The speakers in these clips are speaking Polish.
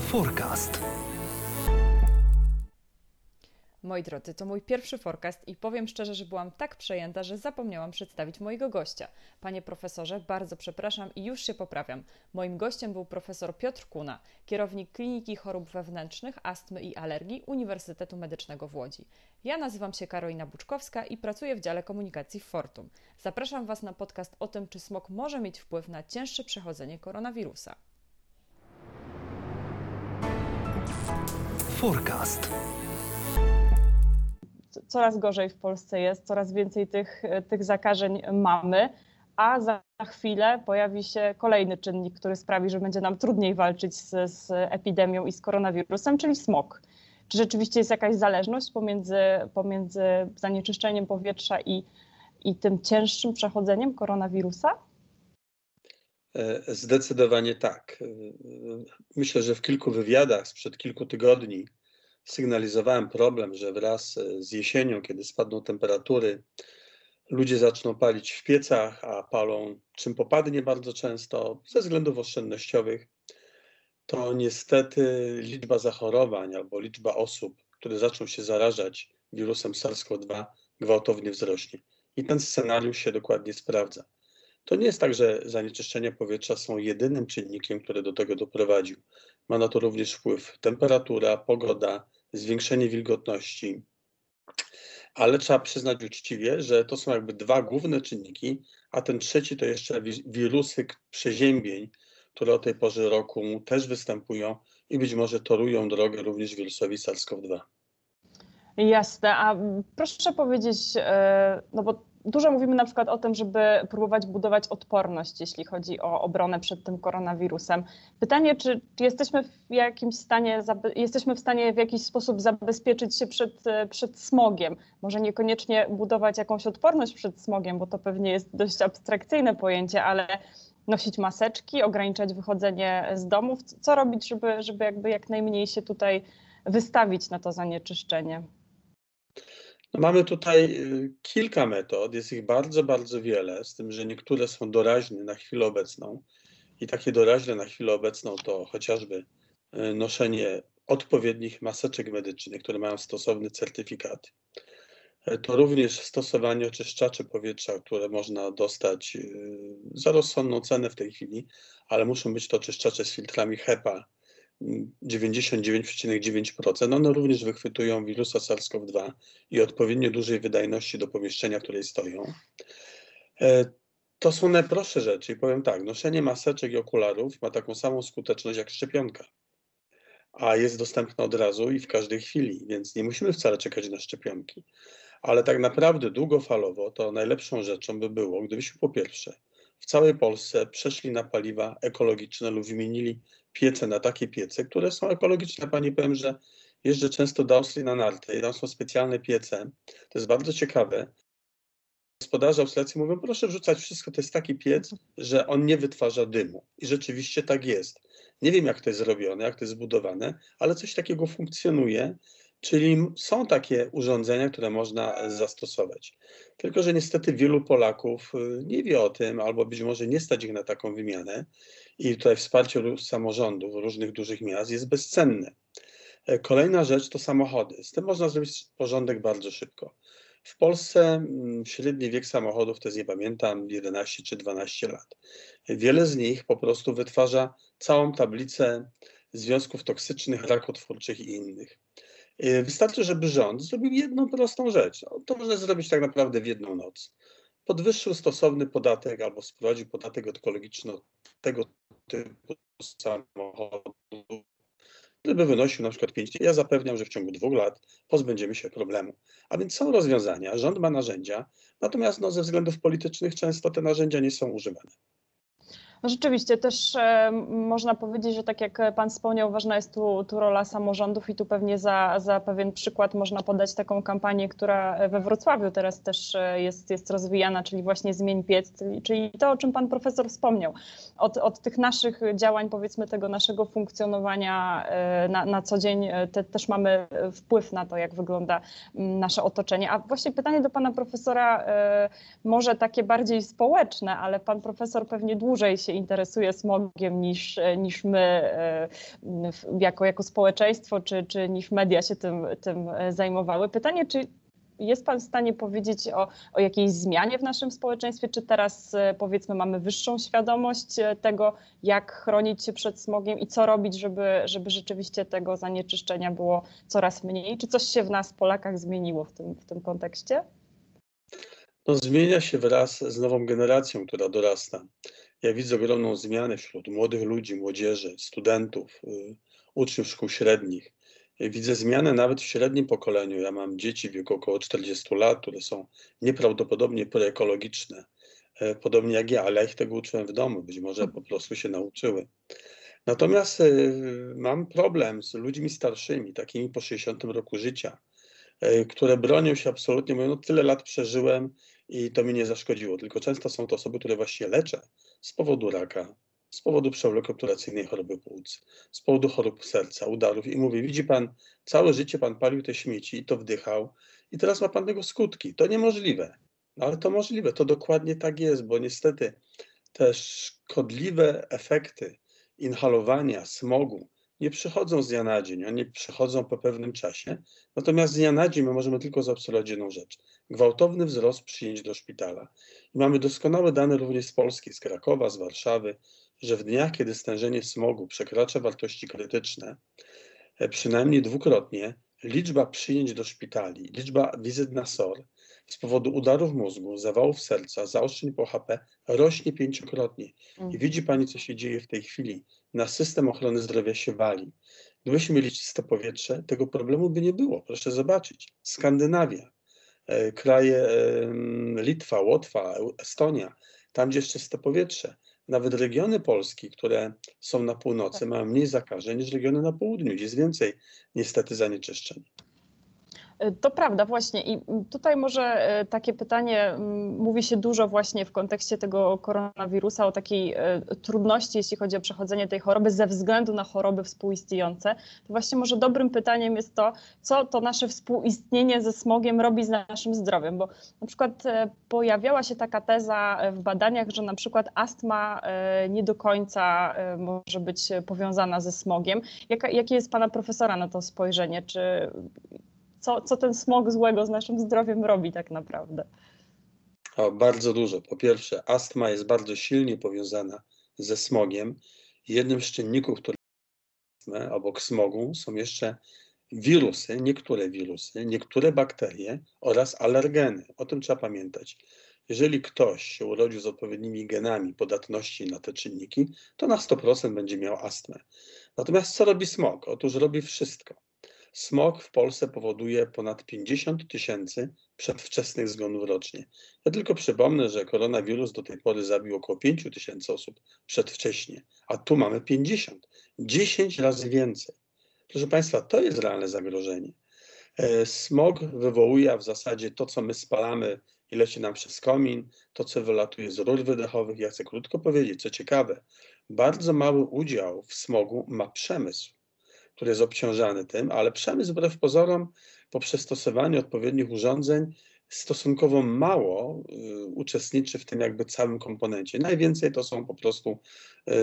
Forecast. Moi drodzy, to mój pierwszy forecast i powiem szczerze, że byłam tak przejęta, że zapomniałam przedstawić mojego gościa. Panie profesorze, bardzo przepraszam i już się poprawiam. Moim gościem był profesor Piotr Kuna, kierownik Kliniki Chorób Wewnętrznych, Astmy i Alergii Uniwersytetu Medycznego w Łodzi. Ja nazywam się Karolina Buczkowska i pracuję w dziale komunikacji w Fortum. Zapraszam Was na podcast o tym, czy smog może mieć wpływ na cięższe przechodzenie koronawirusa. Forecast. Coraz gorzej w Polsce jest, coraz więcej tych, tych zakażeń mamy, a za chwilę pojawi się kolejny czynnik, który sprawi, że będzie nam trudniej walczyć z, z epidemią i z koronawirusem, czyli smog. Czy rzeczywiście jest jakaś zależność pomiędzy, pomiędzy zanieczyszczeniem powietrza i, i tym cięższym przechodzeniem koronawirusa? E, zdecydowanie tak. E, myślę, że w kilku wywiadach sprzed kilku tygodni sygnalizowałem problem, że wraz z jesienią, kiedy spadną temperatury, ludzie zaczną palić w piecach, a palą czym popadnie bardzo często ze względów oszczędnościowych, to niestety liczba zachorowań albo liczba osób, które zaczną się zarażać wirusem SARS-CoV-2 gwałtownie wzrośnie. I ten scenariusz się dokładnie sprawdza. To nie jest tak, że zanieczyszczenia powietrza są jedynym czynnikiem, który do tego doprowadził. Ma na to również wpływ temperatura, pogoda, zwiększenie wilgotności. Ale trzeba przyznać uczciwie, że to są jakby dwa główne czynniki, a ten trzeci to jeszcze wirusy przeziębień, które o tej porze roku też występują i być może torują drogę również wirusowi SARS-CoV-2. Jasne, a proszę powiedzieć, e, no bo dużo mówimy na przykład o tym, żeby próbować budować odporność, jeśli chodzi o obronę przed tym koronawirusem. Pytanie, czy, jesteśmy w jakimś stanie, jesteśmy w stanie w jakiś sposób zabezpieczyć się przed, przed smogiem? Może niekoniecznie budować jakąś odporność przed smogiem, bo to pewnie jest dość abstrakcyjne pojęcie, ale nosić maseczki, ograniczać wychodzenie z domów. Co robić, żeby, żeby jakby jak najmniej się tutaj wystawić na to zanieczyszczenie? No mamy tutaj y, kilka metod, jest ich bardzo, bardzo wiele, z tym, że niektóre są doraźne na chwilę obecną. I takie doraźne na chwilę obecną to chociażby y, noszenie odpowiednich maseczek medycznych, które mają stosowny certyfikat. Y, to również stosowanie oczyszczaczy powietrza, które można dostać za rozsądną cenę w tej chwili, ale muszą być to oczyszczacze z filtrami HEPA 99,9%, one również wychwytują wirusa SARS-CoV-2 i odpowiednio dużej wydajności do pomieszczenia, w której stoją. E, to są najprostsze rzeczy i powiem tak, noszenie maseczek i okularów ma taką samą skuteczność jak szczepionka, a jest dostępna od razu i w każdej chwili, więc nie musimy wcale czekać na szczepionki. Ale tak naprawdę długofalowo to najlepszą rzeczą by było, gdybyśmy po pierwsze w całej Polsce przeszli na paliwa ekologiczne lub wymienili piece na takie piece, które są ekologiczne. Pani powiem, że jeżdżę często do Austrii na narty i tam są specjalne piece. To jest bardzo ciekawe. Gospodarze Austriacy mówią, proszę wrzucać wszystko, to jest taki piec, że on nie wytwarza dymu. I rzeczywiście tak jest. Nie wiem, jak to jest zrobione, jak to jest zbudowane, ale coś takiego funkcjonuje Czyli są takie urządzenia, które można zastosować. Tylko, że niestety wielu Polaków y, nie wie o tym, albo być może nie stać ich na taką wymianę. I tutaj wsparcie samorządów różnych dużych miast jest bezcenne. E, kolejna rzecz to samochody. Z tym można zrobić porządek bardzo szybko. W Polsce średni wiek samochodów to jest, nie pamiętam, 11 czy 12 lat. Wiele z nich po prostu wytwarza całą tablicę związków toksycznych, rakotwórczych i innych. Y, wystarczy, żeby rząd zrobił jedną prostą rzecz. No, to można zrobić tak naprawdę w jedną noc. Podwyższył stosowny podatek albo wprowadził podatek ekologiczny od tego typu samochodu, gdyby wynosił na przykład 5, ja zapewniam, że w ciągu dwóch lat pozbędziemy się problemu. A więc są rozwiązania, rząd ma narzędzia, natomiast no, ze względów politycznych często te narzędzia nie są używane. No rzeczywiście też e, można powiedzieć, że tak jak Pan wspomniał, ważna jest tu, tu rola samorządów i tu pewnie za, za pewien przykład można podać taką kampanię, która we Wrocławiu teraz też e, jest, jest rozwijana, czyli właśnie Zmień Piec, czyli to, o czym Pan Profesor wspomniał. Od, od tych naszych działań, powiedzmy tego naszego funkcjonowania e, na, na co dzień te, też mamy wpływ na to, jak wygląda nasze otoczenie. A właśnie pytanie do Pana Profesora, może takie bardziej społeczne, ale Pan Profesor pewnie dłużej się się interesuje smogiem niż, niż my e, jako, jako społeczeństwo, czy, czy niż media się tym, tym zajmowały. Pytanie, czy jest Pan w stanie powiedzieć o, o jakiejś zmianie w naszym społeczeństwie? Czy teraz powiedzmy mamy wyższą świadomość tego, jak chronić się przed smogiem i co robić, żeby, żeby rzeczywiście tego zanieczyszczenia było coraz mniej? Czy coś się w nas, Polakach, zmieniło w tym, w tym kontekście? No, zmienia się wraz z nową generacją, która dorasta. Ja widzę ogromną zmianę wśród młodych ludzi, młodzieży, studentów, y, uczniów szkół średnich. Widzę zmianę nawet w średnim pokoleniu. Ja mam dzieci w wieku około 40 lat, które są nieprawdopodobnie proekologiczne, e, podobnie jak ja, ale ja ich tego uczyłem w domu, być może po prostu się nauczyły. Natomiast mam problem z ludźmi starszymi, takimi po 60 roku życia, które bronią się absolutnie, mówią, no tyle lat przeżyłem i to mi nie zaszkodziło. Tylko często są to osoby, które właśnie leczę z powodu raka, z powodu przewlekłej obturacyjnej choroby płuc, z powodu chorób serca, udarów i mówi, widzi pan, całe życie pan palił te śmieci i to wdychał i teraz ma pan tego skutki. To niemożliwe. No, ale to możliwe, to dokładnie tak jest, bo niestety te szkodliwe efekty inhalowania smogu nie przychodzą z dnia na dzień, one przychodzą po pewnym czasie. Natomiast z dnia na dzień my możemy tylko zaobserwować jedną rzecz. Gwałtowny wzrost przyjęć do szpitala. I mamy doskonałe dane również z Polski, z Krakowa, z Warszawy, że w dniach, kiedy stężenie smogu przekracza wartości krytyczne, e, przynajmniej dwukrotnie, liczba przyjęć do szpitali, liczba wizyt na SOR z powodu udarów mózgu, zawałów serca, zaostrzeń po HP rośnie pięciokrotnie. I Mhm. widzi Pani, co się dzieje w tej chwili. Na system ochrony zdrowia się wali. Gdybyśmy mieli czyste powietrze, tego problemu by nie było. Proszę zobaczyć. Skandynawia, e, kraje em, Litwa, Łotwa, Estonia, tam gdzie jest czyste powietrze. Nawet regiony Polski, które są na północy, mają mniej zakażeń niż regiony na południu, gdzie jest więcej niestety zanieczyszczeń. E, to prawda, właśnie. I tutaj może e, takie pytanie, mówi się dużo właśnie w kontekście tego koronawirusa o takiej e, trudności, jeśli chodzi o przechodzenie tej choroby ze względu na choroby współistniejące. To właśnie może dobrym pytaniem jest to, co to nasze współistnienie ze smogiem robi z naszym zdrowiem, bo na przykład pojawiała się taka teza w badaniach, że na przykład astma nie do końca może być powiązana ze smogiem. Jakie jest pana profesora na to spojrzenie? Czy co, co ten smog złego z naszym zdrowiem robi tak naprawdę? O, bardzo dużo. Po pierwsze, astma jest bardzo silnie powiązana ze smogiem. Jednym z czynników, który obok smogu są jeszcze wirusy, niektóre wirusy, niektóre bakterie oraz alergeny. O tym trzeba pamiętać. Jeżeli ktoś się urodził z odpowiednimi genami podatności na te czynniki, to na 100% będzie miał astmę. Natomiast co robi smog? Otóż robi wszystko. Smog w Polsce powoduje ponad 50 tysięcy przedwczesnych zgonów rocznie. Ja tylko przypomnę, że koronawirus do tej pory zabił około 5 tysięcy osób przedwcześnie, a tu mamy 50, 10 razy więcej. Proszę Państwa, to jest realne zagrożenie. E, smog wywołuje w zasadzie to, co my spalamy i leci nam przez komin, to, co wylatuje z rur wydechowych. Ja chcę krótko powiedzieć, co ciekawe, bardzo mały udział w smogu ma przemysł który jest obciążany tym, ale przemysł wbrew pozorom po przystosowaniu odpowiednich urządzeń stosunkowo mało y, uczestniczy w tym jakby całym komponencie. Najwięcej to są po prostu y,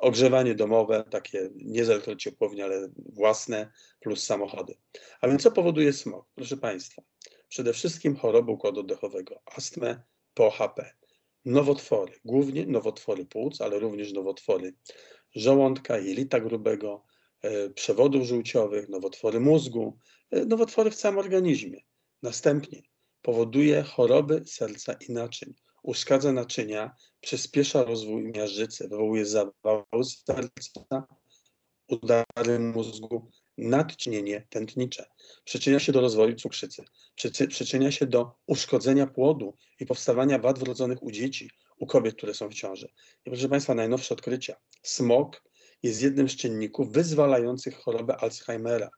ogrzewanie domowe, takie nie z elektrociepłowni, ale własne, plus samochody. A więc co powoduje smog? Proszę Państwa, przede wszystkim choroby układu oddechowego, astmę, POHP, nowotwory, głównie nowotwory płuc, ale również nowotwory żołądka, jelita grubego, przewodów żółciowych, nowotwory mózgu, e, nowotwory w całym organizmie. Następnie powoduje choroby serca i naczyń, uszkadza naczynia, przyspiesza rozwój miażdżycy, wywołuje zawał serca, udary mózgu, nadciśnienie tętnicze. Przyczynia się do rozwoju cukrzycy, przyczynia się do uszkodzenia płodu i powstawania wad wrodzonych u dzieci, u kobiet, które są w ciąży. I proszę Państwa, najnowsze odkrycia. Smog jest jednym z czynników wyzwalających chorobę Alzheimera.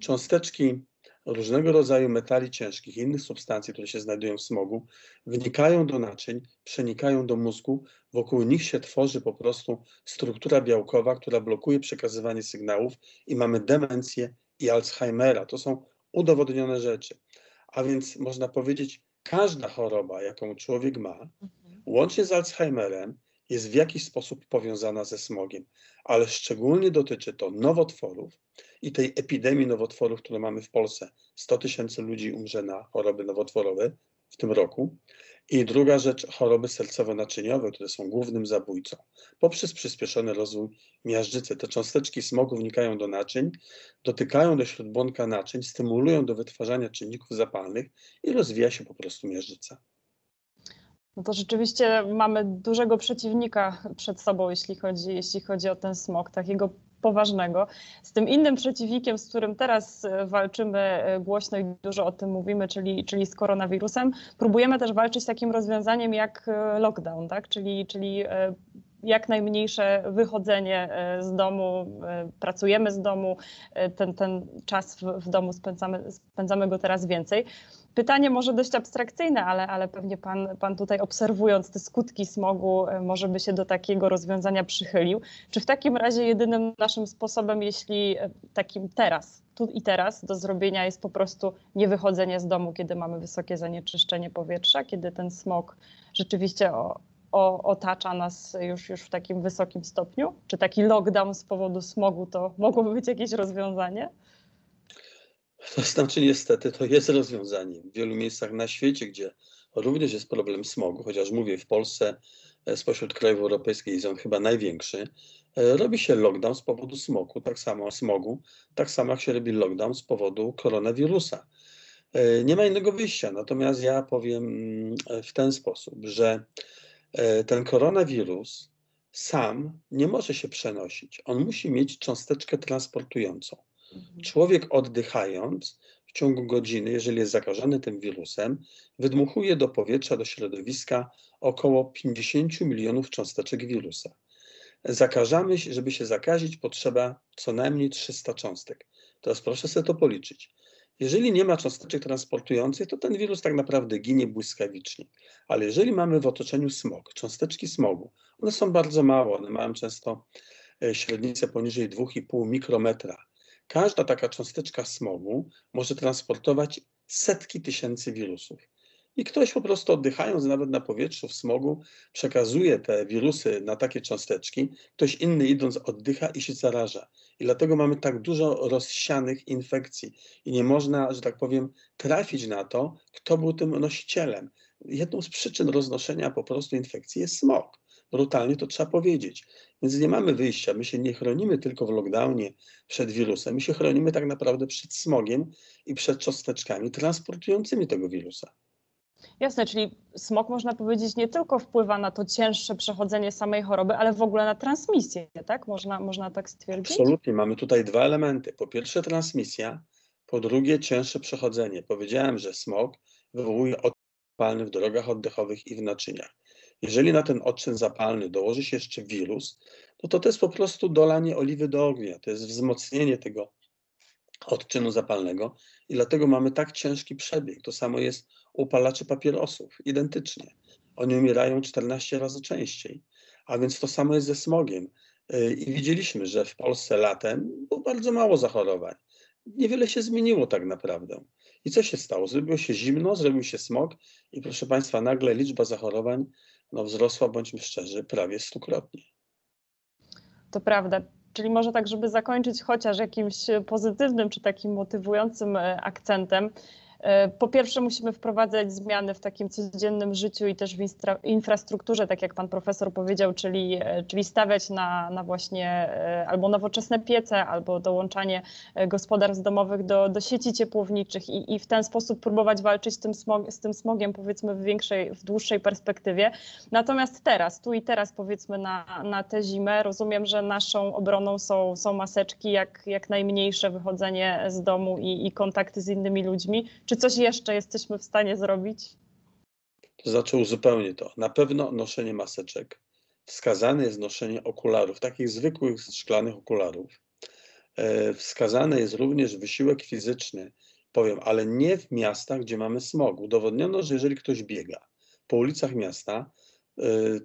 Cząsteczki różnego rodzaju metali ciężkich i innych substancji, które się znajdują w smogu, wnikają do naczyń, przenikają do mózgu, wokół nich się tworzy po prostu struktura białkowa, która blokuje przekazywanie sygnałów i mamy demencję i Alzheimera. To są udowodnione rzeczy. A więc można powiedzieć, każda choroba, jaką człowiek ma, łącznie z Alzheimerem, jest w jakiś sposób powiązana ze smogiem, ale szczególnie dotyczy to nowotworów i tej epidemii nowotworów, które mamy w Polsce. 100 tysięcy ludzi umrze na choroby nowotworowe w tym roku. I druga rzecz, choroby sercowo-naczyniowe, które są głównym zabójcą. Poprzez przyspieszony rozwój miażdżycy, te cząsteczki smogu wnikają do naczyń, dotykają do śródbłonka naczyń, stymulują do wytwarzania czynników zapalnych i rozwija się po prostu miażdżyca. No to rzeczywiście mamy dużego przeciwnika przed sobą, jeśli chodzi, jeśli chodzi o ten smog, takiego poważnego. Z tym innym przeciwnikiem, z którym teraz e, walczymy e, głośno i dużo o tym mówimy, czyli, czyli z koronawirusem, próbujemy też walczyć z takim rozwiązaniem jak e, lockdown, tak? czyli, czyli jak najmniejsze wychodzenie z domu, pracujemy z domu, ten, ten czas w, w domu spędzamy, spędzamy go teraz więcej. Pytanie może dość abstrakcyjne, ale, ale pewnie pan, pan tutaj obserwując te skutki smogu, e, może by się do takiego rozwiązania przychylił. Czy w takim razie jedynym naszym sposobem, jeśli e, takim teraz, tu i teraz do zrobienia jest po prostu niewychodzenie z domu, kiedy mamy wysokie zanieczyszczenie powietrza, kiedy ten smog rzeczywiście o, o, otacza nas już, już w takim wysokim stopniu? Czy taki lockdown z powodu smogu to mogłoby być jakieś rozwiązanie? To znaczy, niestety, to jest rozwiązanie. W wielu miejscach na świecie, gdzie również jest problem smogu, chociaż mówię, w Polsce e, spośród krajów europejskich jest on chyba największy, e, robi się lockdown z powodu smogu, tak samo smogu, tak samo jak się robi lockdown z powodu koronawirusa. E, nie ma innego wyjścia. Natomiast ja powiem mm, w ten sposób, że ten koronawirus sam nie może się przenosić. On musi mieć cząsteczkę transportującą. Mhm. Człowiek oddychając w ciągu godziny, jeżeli jest zakażony tym wirusem, wydmuchuje do powietrza, do środowiska około 50 milionów cząsteczek wirusa. Zakażamy, żeby się zakazić, potrzeba co najmniej 300 cząstek. Teraz proszę sobie to policzyć. Jeżeli nie ma cząsteczek transportujących, to ten wirus tak naprawdę ginie błyskawicznie. Ale jeżeli mamy w otoczeniu smog, cząsteczki smogu, one są bardzo małe, one mają często e, średnicę poniżej 2,5 mikrometra. Każda taka cząsteczka smogu może transportować setki tysięcy wirusów. I ktoś po prostu oddychając nawet na powietrzu w smogu przekazuje te wirusy na takie cząsteczki, ktoś inny idąc oddycha i się zaraża. I dlatego mamy tak dużo rozsianych infekcji i nie można, że tak powiem, trafić na to, kto był tym nosicielem. Jedną z przyczyn roznoszenia po prostu infekcji jest smog brutalnie to trzeba powiedzieć. Więc nie mamy wyjścia. My się nie chronimy tylko w lockdownie przed wirusem, my się chronimy tak naprawdę przed smogiem i przed cząsteczkami transportującymi tego wirusa. Jasne, czyli smog można powiedzieć nie tylko wpływa na to cięższe przechodzenie samej choroby, ale w ogóle na transmisję, tak? Można, można tak stwierdzić? Absolutnie. Mamy tutaj dwa elementy. Po pierwsze transmisja, po drugie cięższe przechodzenie. Powiedziałem, że smog wywołuje odpalny w drogach oddechowych i w naczyniach. Jeżeli na ten odczyn zapalny dołoży się jeszcze wirus, no to to jest po prostu dolanie oliwy do ognia, to jest wzmocnienie tego odczynu zapalnego i dlatego mamy tak ciężki przebieg. To samo jest u upalaczy papierosów, identycznie. Oni umierają 14 razy częściej, a więc to samo jest ze smogiem. Y, I widzieliśmy, że w Polsce latem było bardzo mało zachorowań. Niewiele się zmieniło tak naprawdę. I co się stało? Zrobiło się zimno, zrobił się smog i proszę Państwa, nagle liczba zachorowań no, wzrosła, bądźmy szczerzy, prawie stukrotnie. To prawda. Czyli może tak, żeby zakończyć chociaż jakimś pozytywnym czy takim motywującym e, akcentem, po pierwsze, musimy wprowadzać zmiany w takim codziennym życiu i też w infrastrukturze, tak jak pan profesor powiedział, czyli, e, czyli stawiać na, na właśnie e, albo nowoczesne piece, albo dołączanie gospodarstw domowych do, do sieci ciepłowniczych i, i w ten sposób próbować walczyć z tym, smog, z tym smogiem, powiedzmy, w większej, w dłuższej perspektywie. Natomiast teraz, tu i teraz, powiedzmy, na, na tę zimę, rozumiem, że naszą obroną są, są maseczki, jak, jak najmniejsze wychodzenie z domu i, i kontakty z innymi ludźmi. Czy czy coś jeszcze jesteśmy w stanie zrobić? To znaczy uzupełnię to. Na pewno noszenie maseczek. Wskazane jest noszenie okularów, takich zwykłych szklanych okularów. E, wskazany jest również wysiłek fizyczny, powiem, ale nie w miastach, gdzie mamy smog. Udowodniono, że jeżeli ktoś biega po ulicach miasta, e,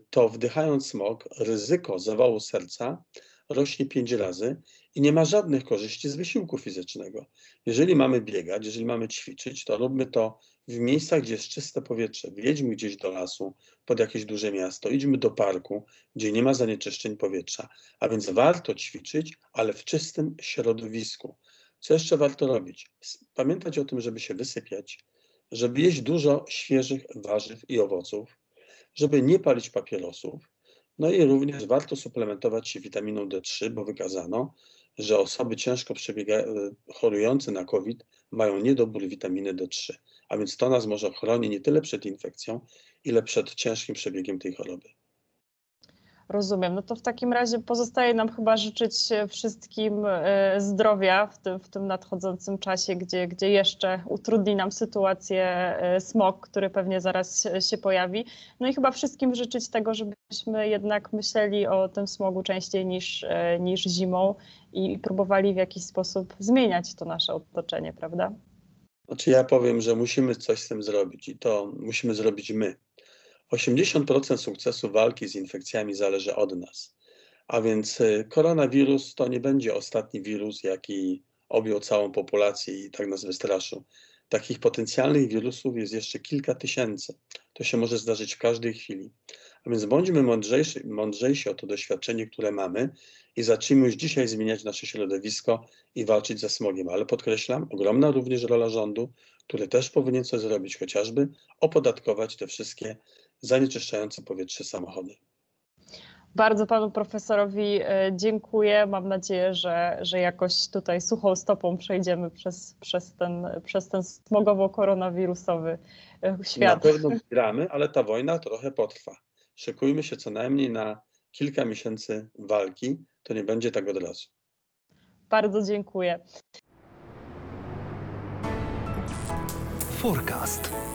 to wdychając smog, ryzyko zawału serca rośnie pięć razy i nie ma żadnych korzyści z wysiłku fizycznego. Jeżeli mamy biegać, jeżeli mamy ćwiczyć, to róbmy to w miejscach, gdzie jest czyste powietrze. Wjedźmy gdzieś do lasu, pod jakieś duże miasto, idźmy do parku, gdzie nie ma zanieczyszczeń powietrza. A więc warto ćwiczyć, ale w czystym środowisku. Co jeszcze warto robić? Pamiętać o tym, żeby się wysypiać, żeby jeść dużo świeżych warzyw i owoców, żeby nie palić papierosów. No i również warto suplementować się witaminą D3, bo wykazano, że osoby ciężko przebiega, chorujące na COVID mają niedobór witaminy D3, a więc to nas może chroni nie tyle przed infekcją, ile przed ciężkim przebiegiem tej choroby. Rozumiem. No to w takim razie pozostaje nam chyba życzyć wszystkim e, zdrowia w tym, w tym nadchodzącym czasie, gdzie, gdzie jeszcze utrudni nam sytuację e, smog, który pewnie zaraz się pojawi. No i chyba wszystkim życzyć tego, żebyśmy jednak myśleli o tym smogu częściej niż, e, niż zimą i próbowali w jakiś sposób zmieniać to nasze otoczenie, prawda? Znaczy ja powiem, że musimy coś z tym zrobić i to musimy zrobić my. 80% sukcesu walki z infekcjami zależy od nas. A więc y, koronawirus to nie będzie ostatni wirus, jaki objął całą populację i tak nas wystraszył. Takich potencjalnych wirusów jest jeszcze kilka tysięcy. To się może zdarzyć w każdej chwili. A więc bądźmy mądrzejsi, mądrzejsi o to doświadczenie, które mamy i zacznijmy już dzisiaj zmieniać nasze środowisko i walczyć ze smogiem. Ale podkreślam, ogromna również rola rządu, który też powinien coś zrobić, chociażby opodatkować te wszystkie zanieczyszczające powietrze samochody. Bardzo panu profesorowi e, dziękuję. Mam nadzieję, że, że jakoś tutaj suchą stopą przejdziemy przez, przez, ten, przez ten smogowo-koronawirusowy e, świat. Na pewno gramy, ale ta wojna trochę potrwa. Szykujmy się co najmniej na kilka miesięcy walki. To nie będzie tak od razu. Bardzo dziękuję. Forecast.